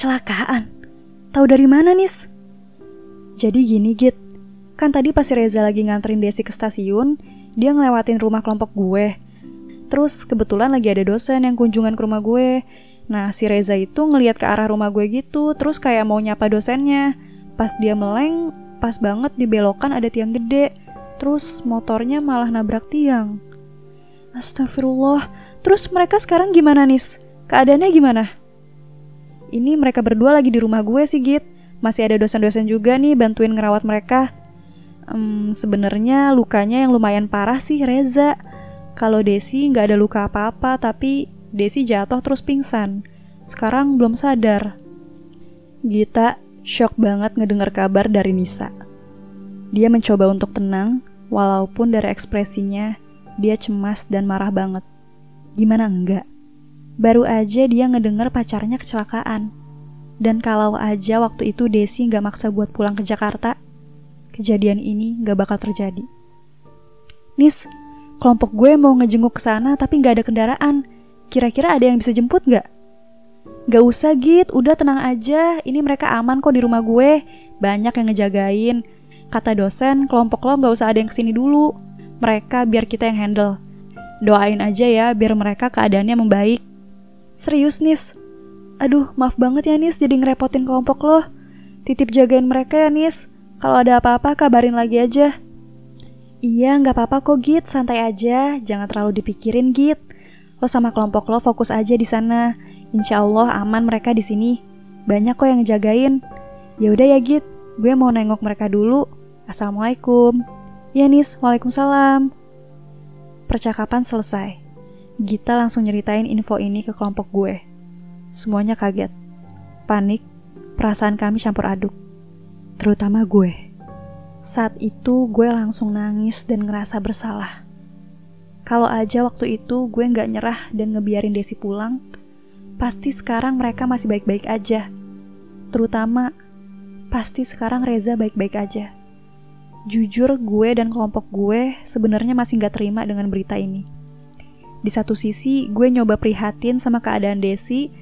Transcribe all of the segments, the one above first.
Kecelakaan? Tahu dari mana, Nis? Jadi gini, Git. Kan tadi pas si Reza lagi nganterin Desi ke stasiun, dia ngelewatin rumah kelompok gue. Terus kebetulan lagi ada dosen yang kunjungan ke rumah gue. Nah, si Reza itu ngeliat ke arah rumah gue gitu, terus kayak mau nyapa dosennya. Pas dia meleng, pas banget di belokan ada tiang gede. Terus motornya malah nabrak tiang. Astagfirullah. Terus mereka sekarang gimana, Nis? Keadaannya gimana? Ini mereka berdua lagi di rumah gue sih, Git. Masih ada dosen-dosen juga nih bantuin ngerawat mereka. Hmm, Sebenarnya lukanya yang lumayan parah sih Reza. Kalau Desi nggak ada luka apa-apa, tapi Desi jatuh terus pingsan. Sekarang belum sadar. Gita shock banget ngedengar kabar dari Nisa. Dia mencoba untuk tenang, walaupun dari ekspresinya dia cemas dan marah banget. Gimana enggak? Baru aja dia ngedenger pacarnya kecelakaan. Dan kalau aja waktu itu Desi nggak maksa buat pulang ke Jakarta, kejadian ini nggak bakal terjadi. Nis, kelompok gue mau ngejenguk ke sana tapi nggak ada kendaraan. Kira-kira ada yang bisa jemput nggak? Gak usah Git, udah tenang aja. Ini mereka aman kok di rumah gue. Banyak yang ngejagain. Kata dosen, kelompok lo gak usah ada yang ke sini dulu. Mereka biar kita yang handle. Doain aja ya biar mereka keadaannya membaik. Serius, Nis? Aduh, maaf banget ya, Nis, jadi ngerepotin kelompok lo. Titip jagain mereka ya, Nis. Kalau ada apa-apa, kabarin lagi aja. Iya, nggak apa-apa kok, Git. Santai aja. Jangan terlalu dipikirin, Git. Lo sama kelompok lo fokus aja di sana. Insya Allah aman mereka di sini. Banyak kok yang ngejagain. Ya udah ya, Git. Gue mau nengok mereka dulu. Assalamualaikum. Ya, Nis. Waalaikumsalam. Percakapan selesai. Gita langsung nyeritain info ini ke kelompok gue. Semuanya kaget. Panik, perasaan kami campur aduk. Terutama gue. Saat itu gue langsung nangis dan ngerasa bersalah. Kalau aja waktu itu gue nggak nyerah dan ngebiarin Desi pulang, pasti sekarang mereka masih baik-baik aja. Terutama, pasti sekarang Reza baik-baik aja. Jujur, gue dan kelompok gue sebenarnya masih nggak terima dengan berita ini. Di satu sisi, gue nyoba prihatin sama keadaan Desi,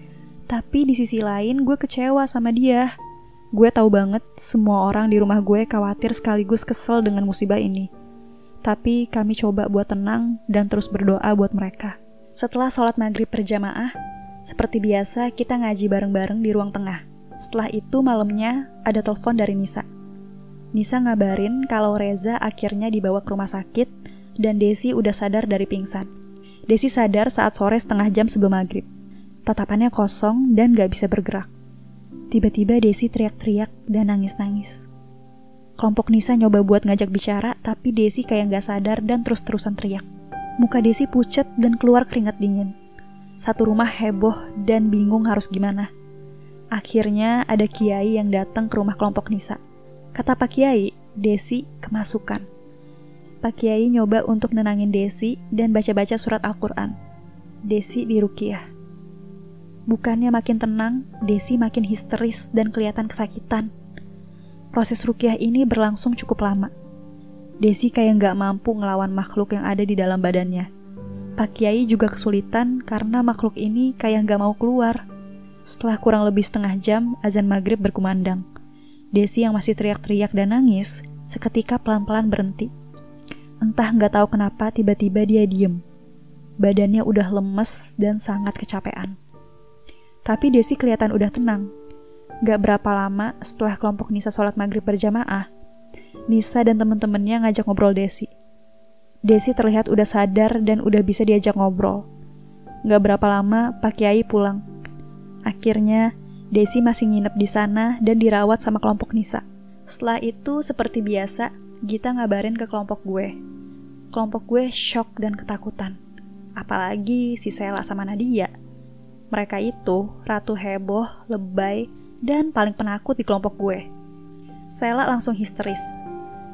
tapi di sisi lain gue kecewa sama dia. Gue tahu banget semua orang di rumah gue khawatir sekaligus kesel dengan musibah ini. Tapi kami coba buat tenang dan terus berdoa buat mereka. Setelah sholat maghrib berjamaah, seperti biasa kita ngaji bareng-bareng di ruang tengah. Setelah itu malamnya ada telepon dari Nisa. Nisa ngabarin kalau Reza akhirnya dibawa ke rumah sakit dan Desi udah sadar dari pingsan. Desi sadar saat sore setengah jam sebelum maghrib. Tatapannya kosong dan gak bisa bergerak. Tiba-tiba Desi teriak-teriak dan nangis-nangis. Kelompok Nisa nyoba buat ngajak bicara, tapi Desi kayak gak sadar dan terus-terusan teriak. Muka Desi pucat dan keluar keringat dingin. Satu rumah heboh dan bingung harus gimana. Akhirnya ada kiai yang datang ke rumah kelompok Nisa. Kata Pak Kiai, Desi kemasukan. Pak Kiai nyoba untuk nenangin Desi dan baca-baca surat Al-Quran. Desi di Rukiah. Bukannya makin tenang, Desi makin histeris dan kelihatan kesakitan. Proses Rukiah ini berlangsung cukup lama. Desi kayak nggak mampu ngelawan makhluk yang ada di dalam badannya. Pak Kiai juga kesulitan karena makhluk ini kayak nggak mau keluar. Setelah kurang lebih setengah jam, azan maghrib berkumandang. Desi yang masih teriak-teriak dan nangis, seketika pelan-pelan berhenti. Entah nggak tahu kenapa tiba-tiba dia diem. Badannya udah lemes dan sangat kecapean. Tapi Desi kelihatan udah tenang. Gak berapa lama setelah kelompok Nisa sholat maghrib berjamaah, Nisa dan temen-temennya ngajak ngobrol Desi. Desi terlihat udah sadar dan udah bisa diajak ngobrol. Gak berapa lama Pak Kiai pulang. Akhirnya, Desi masih nginep di sana dan dirawat sama kelompok Nisa. Setelah itu, seperti biasa, Gita ngabarin ke kelompok gue. Kelompok gue shock dan ketakutan. Apalagi si Sela sama Nadia. Mereka itu ratu heboh, lebay, dan paling penakut di kelompok gue. Sela langsung histeris.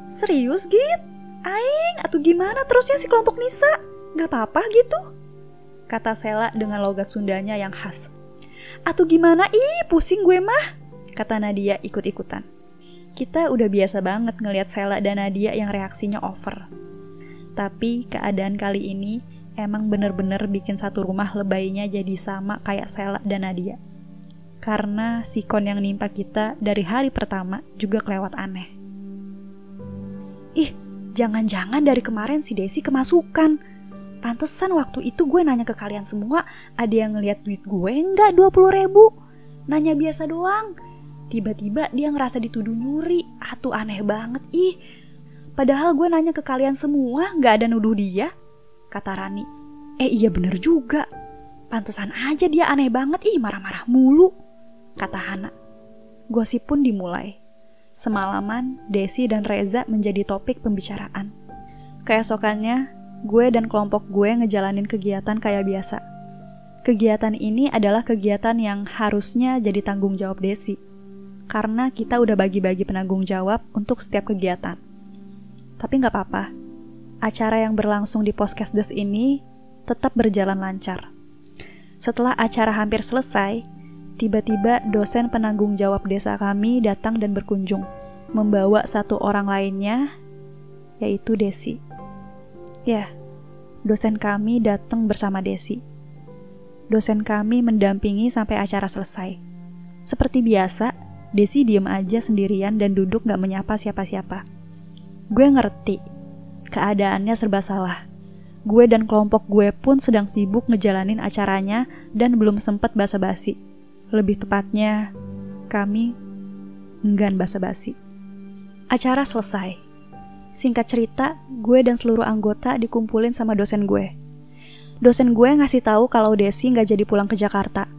Serius, Git? Aing, atau gimana terusnya si kelompok Nisa? Gak apa-apa gitu? Kata Sela dengan logat Sundanya yang khas. Atau gimana? Ih, pusing gue mah. Kata Nadia ikut-ikutan. Kita udah biasa banget ngelihat Sela dan Nadia yang reaksinya over. Tapi keadaan kali ini emang bener-bener bikin satu rumah lebaynya jadi sama kayak Sela dan Nadia. karena sikon yang nimpa kita dari hari pertama juga kelewat aneh. Ih, jangan-jangan dari kemarin si Desi kemasukan. Pantesan waktu itu gue nanya ke kalian semua, ada yang ngeliat duit gue enggak 20 ribu? Nanya biasa doang. Tiba-tiba dia ngerasa dituduh nyuri. Atuh aneh banget, ih. Padahal gue nanya ke kalian semua, nggak ada nuduh dia. Kata Rani. Eh iya bener juga. Pantesan aja dia aneh banget, ih marah-marah mulu kata Hana. Gosip pun dimulai. Semalaman, Desi dan Reza menjadi topik pembicaraan. Keesokannya, gue dan kelompok gue ngejalanin kegiatan kayak biasa. Kegiatan ini adalah kegiatan yang harusnya jadi tanggung jawab Desi, karena kita udah bagi-bagi penanggung jawab untuk setiap kegiatan. Tapi nggak apa-apa, acara yang berlangsung di Poskesdes ini tetap berjalan lancar. Setelah acara hampir selesai, Tiba-tiba dosen penanggung jawab desa kami datang dan berkunjung, membawa satu orang lainnya, yaitu Desi. Ya, dosen kami datang bersama Desi. Dosen kami mendampingi sampai acara selesai. Seperti biasa, Desi diem aja sendirian dan duduk gak menyapa siapa-siapa. Gue ngerti, keadaannya serba salah. Gue dan kelompok gue pun sedang sibuk ngejalanin acaranya dan belum sempet basa-basi lebih tepatnya, kami enggan basa-basi. Acara selesai. Singkat cerita, gue dan seluruh anggota dikumpulin sama dosen gue. Dosen gue ngasih tahu kalau Desi nggak jadi pulang ke Jakarta.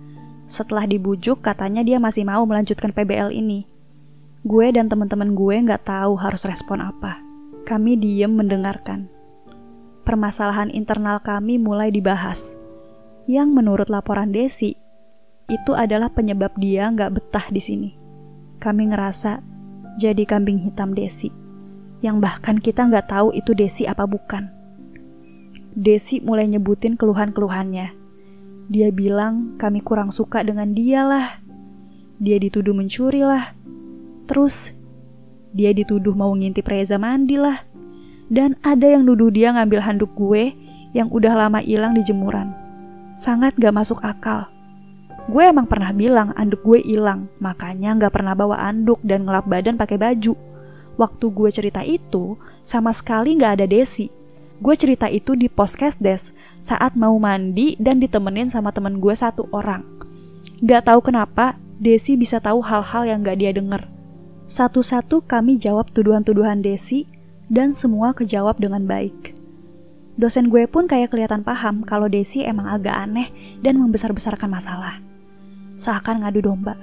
Setelah dibujuk, katanya dia masih mau melanjutkan PBL ini. Gue dan teman-teman gue nggak tahu harus respon apa. Kami diem mendengarkan. Permasalahan internal kami mulai dibahas. Yang menurut laporan Desi, itu adalah penyebab dia nggak betah di sini. Kami ngerasa jadi kambing hitam Desi, yang bahkan kita nggak tahu itu Desi apa bukan. Desi mulai nyebutin keluhan-keluhannya. Dia bilang kami kurang suka dengan dia lah. Dia dituduh mencuri lah. Terus, dia dituduh mau ngintip Reza mandi lah. Dan ada yang nuduh dia ngambil handuk gue yang udah lama hilang di jemuran. Sangat gak masuk akal. Gue emang pernah bilang anduk gue hilang, makanya nggak pernah bawa anduk dan ngelap badan pakai baju. Waktu gue cerita itu, sama sekali nggak ada Desi. Gue cerita itu di des saat mau mandi dan ditemenin sama temen gue satu orang. Gak tahu kenapa, Desi bisa tahu hal-hal yang gak dia denger. Satu-satu kami jawab tuduhan-tuduhan Desi, dan semua kejawab dengan baik. Dosen gue pun kayak kelihatan paham kalau Desi emang agak aneh dan membesar-besarkan masalah seakan ngadu domba.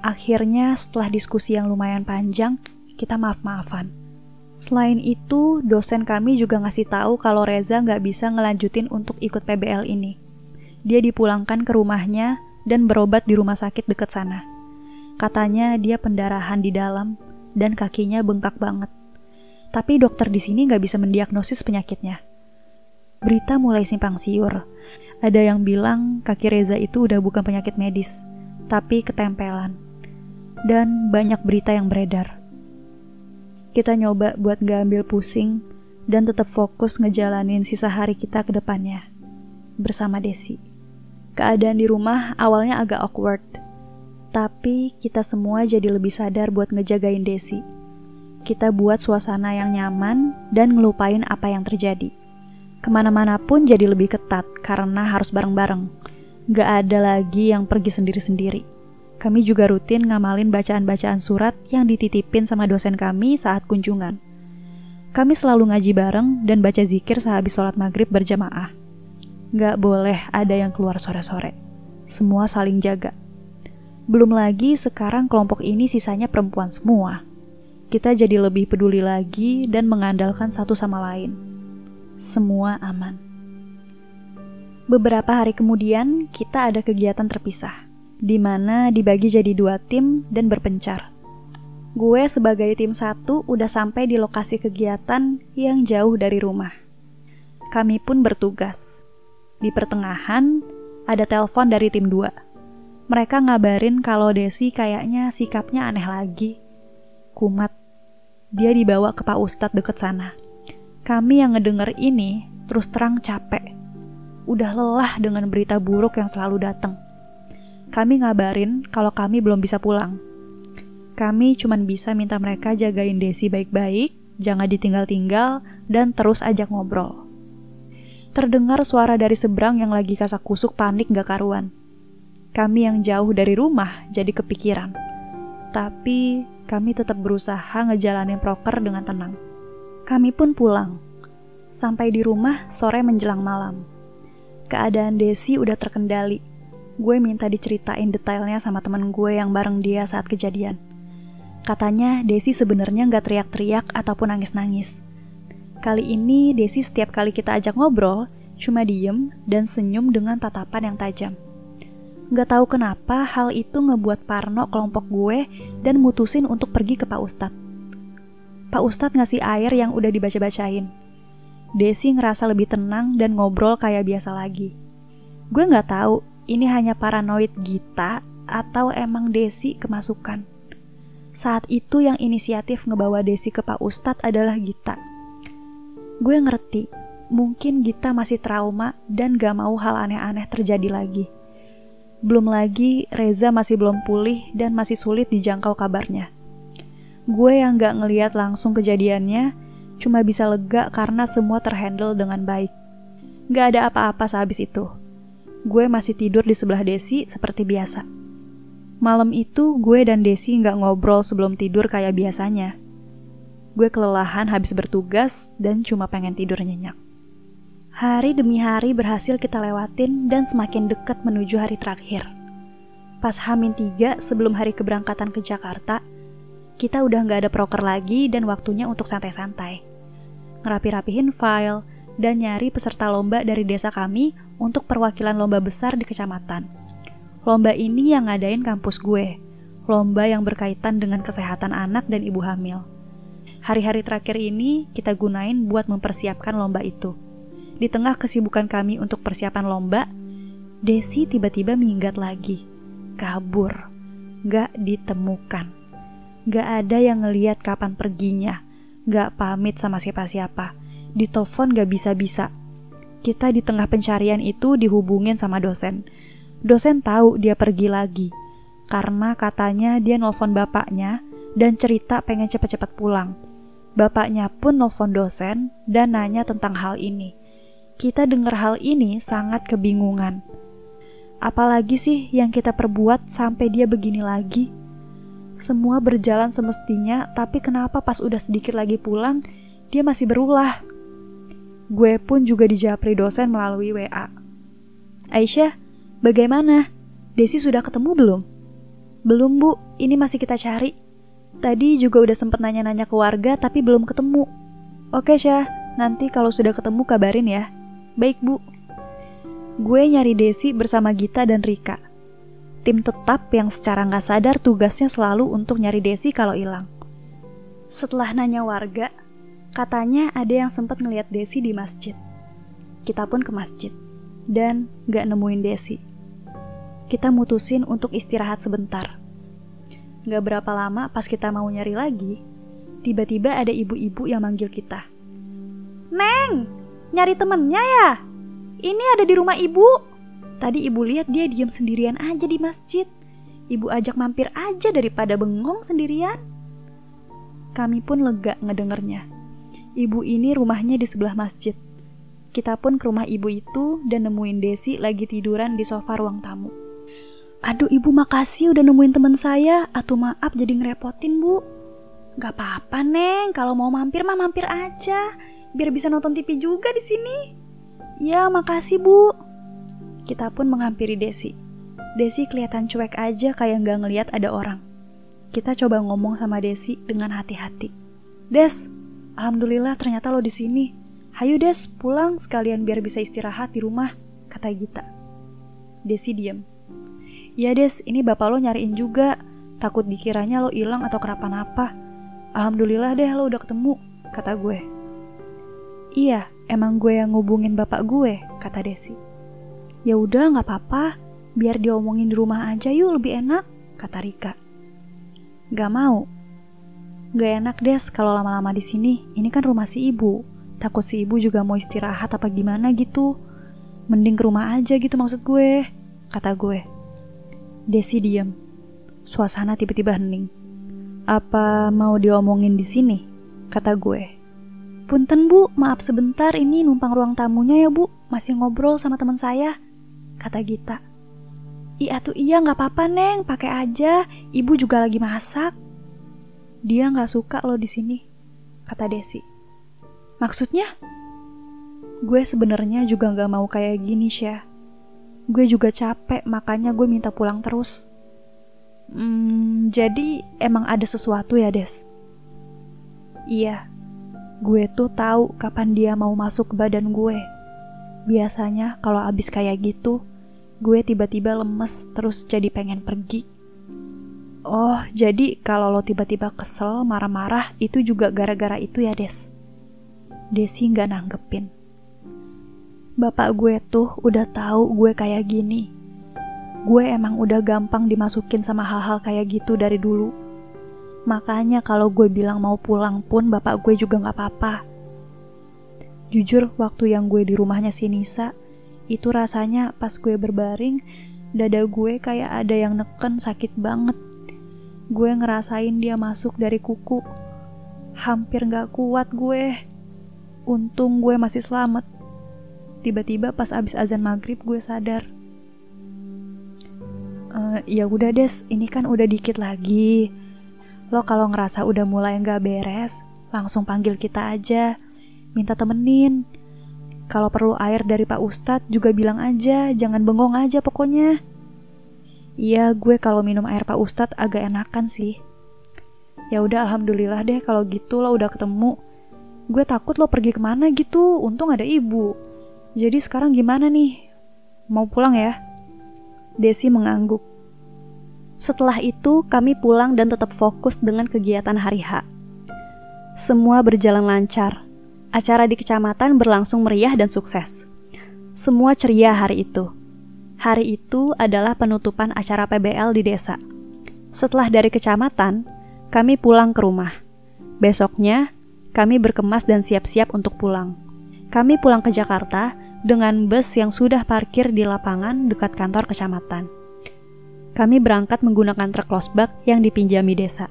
Akhirnya setelah diskusi yang lumayan panjang, kita maaf-maafan. Selain itu, dosen kami juga ngasih tahu kalau Reza nggak bisa ngelanjutin untuk ikut PBL ini. Dia dipulangkan ke rumahnya dan berobat di rumah sakit dekat sana. Katanya dia pendarahan di dalam dan kakinya bengkak banget. Tapi dokter di sini nggak bisa mendiagnosis penyakitnya. Berita mulai simpang siur. Ada yang bilang kaki Reza itu udah bukan penyakit medis, tapi ketempelan. Dan banyak berita yang beredar. Kita nyoba buat gak ambil pusing dan tetap fokus ngejalanin sisa hari kita ke depannya. Bersama Desi. Keadaan di rumah awalnya agak awkward, tapi kita semua jadi lebih sadar buat ngejagain Desi. Kita buat suasana yang nyaman dan ngelupain apa yang terjadi. Ke mana-mana pun jadi lebih ketat karena harus bareng-bareng. Gak ada lagi yang pergi sendiri-sendiri. Kami juga rutin ngamalin bacaan-bacaan surat yang dititipin sama dosen kami saat kunjungan. Kami selalu ngaji bareng dan baca zikir sehabis sholat maghrib berjamaah. Gak boleh ada yang keluar sore-sore. Semua saling jaga. Belum lagi sekarang kelompok ini sisanya perempuan semua. Kita jadi lebih peduli lagi dan mengandalkan satu sama lain semua aman. Beberapa hari kemudian, kita ada kegiatan terpisah, di mana dibagi jadi dua tim dan berpencar. Gue sebagai tim satu udah sampai di lokasi kegiatan yang jauh dari rumah. Kami pun bertugas. Di pertengahan, ada telepon dari tim dua. Mereka ngabarin kalau Desi kayaknya sikapnya aneh lagi. Kumat. Dia dibawa ke Pak Ustadz deket sana. Kami yang ngedenger ini terus terang capek. Udah lelah dengan berita buruk yang selalu datang. Kami ngabarin kalau kami belum bisa pulang. Kami cuma bisa minta mereka jagain Desi baik-baik, jangan ditinggal-tinggal, dan terus ajak ngobrol. Terdengar suara dari seberang yang lagi kasak kusuk panik gak karuan. Kami yang jauh dari rumah jadi kepikiran. Tapi kami tetap berusaha ngejalanin proker dengan tenang. Kami pun pulang. Sampai di rumah sore menjelang malam. Keadaan Desi udah terkendali. Gue minta diceritain detailnya sama temen gue yang bareng dia saat kejadian. Katanya Desi sebenarnya nggak teriak-teriak ataupun nangis-nangis. Kali ini Desi setiap kali kita ajak ngobrol, cuma diem dan senyum dengan tatapan yang tajam. Nggak tahu kenapa hal itu ngebuat Parno kelompok gue dan mutusin untuk pergi ke Pak Ustadz. Pak Ustadz ngasih air yang udah dibaca-bacain. Desi ngerasa lebih tenang dan ngobrol kayak biasa lagi. Gue nggak tahu ini hanya paranoid Gita atau emang Desi kemasukan. Saat itu yang inisiatif ngebawa Desi ke Pak Ustadz adalah Gita. Gue ngerti, mungkin Gita masih trauma dan gak mau hal aneh-aneh terjadi lagi. Belum lagi Reza masih belum pulih dan masih sulit dijangkau kabarnya. Gue yang gak ngeliat langsung kejadiannya, cuma bisa lega karena semua terhandle dengan baik. Gak ada apa-apa sehabis itu. Gue masih tidur di sebelah Desi seperti biasa. Malam itu gue dan Desi nggak ngobrol sebelum tidur kayak biasanya. Gue kelelahan habis bertugas dan cuma pengen tidur nyenyak. Hari demi hari berhasil kita lewatin dan semakin dekat menuju hari terakhir. Pas Hamin 3 sebelum hari keberangkatan ke Jakarta, kita udah nggak ada proker lagi dan waktunya untuk santai-santai. Ngerapi-rapihin file, dan nyari peserta lomba dari desa kami untuk perwakilan lomba besar di kecamatan. Lomba ini yang ngadain kampus gue. Lomba yang berkaitan dengan kesehatan anak dan ibu hamil. Hari-hari terakhir ini kita gunain buat mempersiapkan lomba itu. Di tengah kesibukan kami untuk persiapan lomba, Desi tiba-tiba minggat lagi. Kabur. Gak ditemukan. Gak ada yang ngeliat kapan perginya. Gak pamit sama siapa-siapa. Di telepon gak bisa-bisa. Kita di tengah pencarian itu dihubungin sama dosen dosen tahu dia pergi lagi karena katanya dia nelfon bapaknya dan cerita pengen cepat-cepat pulang. Bapaknya pun nelfon dosen dan nanya tentang hal ini. Kita dengar hal ini sangat kebingungan. Apalagi sih yang kita perbuat sampai dia begini lagi? Semua berjalan semestinya, tapi kenapa pas udah sedikit lagi pulang, dia masih berulah? Gue pun juga dijapri dosen melalui WA. Aisyah, Bagaimana? Desi sudah ketemu belum? Belum, Bu. Ini masih kita cari. Tadi juga udah sempet nanya-nanya ke warga, tapi belum ketemu. Oke, Syah. Nanti kalau sudah ketemu kabarin ya. Baik, Bu. Gue nyari Desi bersama Gita dan Rika. Tim tetap yang secara nggak sadar tugasnya selalu untuk nyari Desi kalau hilang. Setelah nanya warga, katanya ada yang sempat ngeliat Desi di masjid. Kita pun ke masjid dan nggak nemuin Desi kita mutusin untuk istirahat sebentar. Gak berapa lama pas kita mau nyari lagi, tiba-tiba ada ibu-ibu yang manggil kita. Neng, nyari temennya ya? Ini ada di rumah ibu. Tadi ibu lihat dia diam sendirian aja di masjid. Ibu ajak mampir aja daripada bengong sendirian. Kami pun lega ngedengernya. Ibu ini rumahnya di sebelah masjid. Kita pun ke rumah ibu itu dan nemuin Desi lagi tiduran di sofa ruang tamu. Aduh ibu makasih udah nemuin teman saya. Atau maaf jadi ngerepotin bu. Gak apa-apa neng. Kalau mau mampir mah mampir aja. Biar bisa nonton TV juga di sini. Ya makasih bu. Kita pun menghampiri Desi. Desi kelihatan cuek aja kayak nggak ngeliat ada orang. Kita coba ngomong sama Desi dengan hati-hati. Des, Alhamdulillah ternyata lo di sini. Hayu Des, pulang sekalian biar bisa istirahat di rumah, kata Gita. Desi diam. Ya Des, ini bapak lo nyariin juga. Takut dikiranya lo hilang atau kenapa-napa. Alhamdulillah deh lo udah ketemu, kata gue. Iya, emang gue yang ngubungin bapak gue, kata Desi. Ya udah nggak apa-apa, biar diomongin di rumah aja yuk lebih enak, kata Rika. Gak mau. Gak enak Des kalau lama-lama di sini. Ini kan rumah si ibu. Takut si ibu juga mau istirahat apa gimana gitu. Mending ke rumah aja gitu maksud gue, kata gue. Desi diam. Suasana tiba-tiba hening. Apa mau diomongin di sini? Kata gue. Punten bu, maaf sebentar ini numpang ruang tamunya ya bu, masih ngobrol sama teman saya, kata Gita. Iya tuh iya nggak apa-apa neng, pakai aja, ibu juga lagi masak. Dia nggak suka lo di sini, kata Desi. Maksudnya? Gue sebenarnya juga nggak mau kayak gini, Syah. Gue juga capek, makanya gue minta pulang terus. Hmm, jadi emang ada sesuatu ya, Des? Iya, Gue tuh tahu kapan dia mau masuk ke badan gue. Biasanya kalau abis kayak gitu, gue tiba-tiba lemes terus jadi pengen pergi. Oh, jadi kalau lo tiba-tiba kesel, marah-marah, itu juga gara-gara itu ya, Des? Desi nggak nanggepin. Bapak gue tuh udah tahu gue kayak gini. Gue emang udah gampang dimasukin sama hal-hal kayak gitu dari dulu. Makanya kalau gue bilang mau pulang pun bapak gue juga gak apa-apa. Jujur, waktu yang gue di rumahnya si Nisa, itu rasanya pas gue berbaring, dada gue kayak ada yang neken sakit banget. Gue ngerasain dia masuk dari kuku. Hampir gak kuat gue. Untung gue masih selamat. Tiba-tiba pas abis azan maghrib gue sadar. Uh, ya udah des, ini kan udah dikit lagi Lo kalau ngerasa udah mulai nggak beres, langsung panggil kita aja. Minta temenin. Kalau perlu air dari Pak Ustadz juga bilang aja, jangan bengong aja pokoknya. Iya, gue kalau minum air Pak Ustadz agak enakan sih. Ya udah, alhamdulillah deh kalau gitu lo udah ketemu. Gue takut lo pergi ke mana gitu, untung ada ibu. Jadi sekarang gimana nih? Mau pulang ya? Desi mengangguk. Setelah itu, kami pulang dan tetap fokus dengan kegiatan hari H. Semua berjalan lancar. Acara di kecamatan berlangsung meriah dan sukses. Semua ceria hari itu. Hari itu adalah penutupan acara PBL di desa. Setelah dari kecamatan, kami pulang ke rumah. Besoknya, kami berkemas dan siap-siap untuk pulang. Kami pulang ke Jakarta dengan bus yang sudah parkir di lapangan dekat kantor kecamatan kami berangkat menggunakan truk losbak yang dipinjami desa.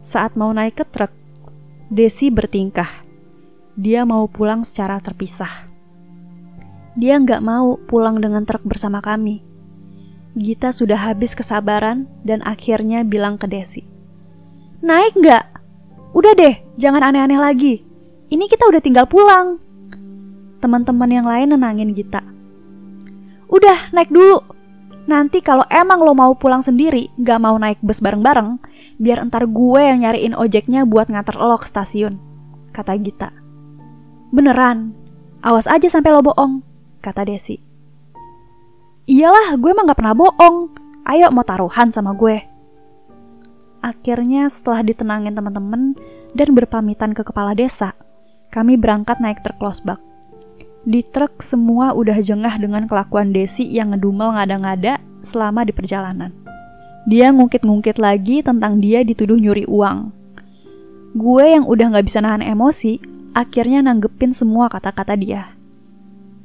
Saat mau naik ke truk, Desi bertingkah. Dia mau pulang secara terpisah. Dia nggak mau pulang dengan truk bersama kami. Gita sudah habis kesabaran dan akhirnya bilang ke Desi. Naik nggak? Udah deh, jangan aneh-aneh lagi. Ini kita udah tinggal pulang. Teman-teman yang lain nenangin Gita. Udah, naik dulu. Nanti kalau emang lo mau pulang sendiri, gak mau naik bus bareng-bareng, biar entar gue yang nyariin ojeknya buat nganter lo ke stasiun, kata Gita. Beneran, awas aja sampai lo bohong, kata Desi. Iyalah, gue emang gak pernah bohong. Ayo mau taruhan sama gue. Akhirnya setelah ditenangin teman-teman dan berpamitan ke kepala desa, kami berangkat naik truk losbak. Di truk semua udah jengah dengan kelakuan Desi yang ngedumel ngada-ngada selama di perjalanan. Dia ngungkit-ngungkit lagi tentang dia dituduh nyuri uang. Gue yang udah gak bisa nahan emosi, akhirnya nanggepin semua kata-kata dia.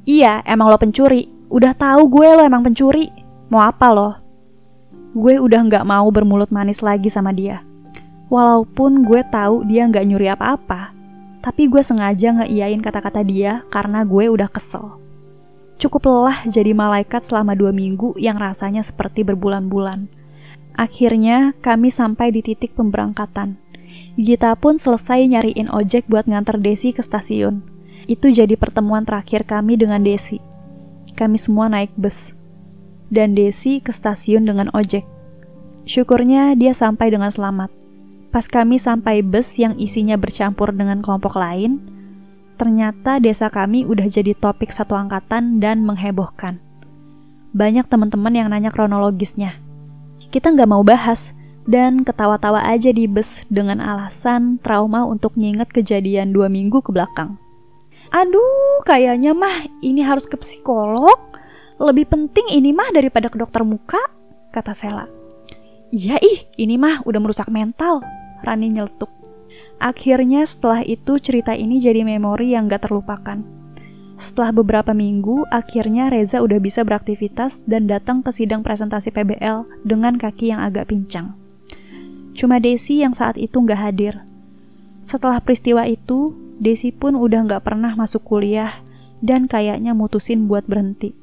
Iya, emang lo pencuri. Udah tahu gue lo emang pencuri. Mau apa lo? Gue udah gak mau bermulut manis lagi sama dia. Walaupun gue tahu dia gak nyuri apa-apa, tapi gue sengaja ngeiyain kata-kata dia karena gue udah kesel. Cukup lelah jadi malaikat selama dua minggu yang rasanya seperti berbulan-bulan. Akhirnya kami sampai di titik pemberangkatan. Gita pun selesai nyariin ojek buat nganter Desi ke stasiun. Itu jadi pertemuan terakhir kami dengan Desi. Kami semua naik bus. Dan Desi ke stasiun dengan ojek. Syukurnya dia sampai dengan selamat. Pas kami sampai bus yang isinya bercampur dengan kelompok lain, ternyata desa kami udah jadi topik satu angkatan dan menghebohkan. Banyak teman-teman yang nanya kronologisnya. Kita nggak mau bahas, dan ketawa-tawa aja di bus dengan alasan trauma untuk nginget kejadian dua minggu ke belakang. Aduh, kayaknya mah ini harus ke psikolog. Lebih penting ini mah daripada ke dokter muka, kata Sela. Iya ih, ini mah udah merusak mental, Rani nyeletuk. Akhirnya setelah itu cerita ini jadi memori yang gak terlupakan. Setelah beberapa minggu, akhirnya Reza udah bisa beraktivitas dan datang ke sidang presentasi PBL dengan kaki yang agak pincang. Cuma Desi yang saat itu nggak hadir. Setelah peristiwa itu, Desi pun udah nggak pernah masuk kuliah dan kayaknya mutusin buat berhenti.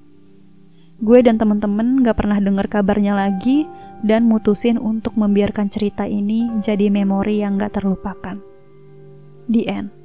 Gue dan temen-temen nggak pernah dengar kabarnya lagi dan mutusin untuk membiarkan cerita ini jadi memori yang nggak terlupakan. The end.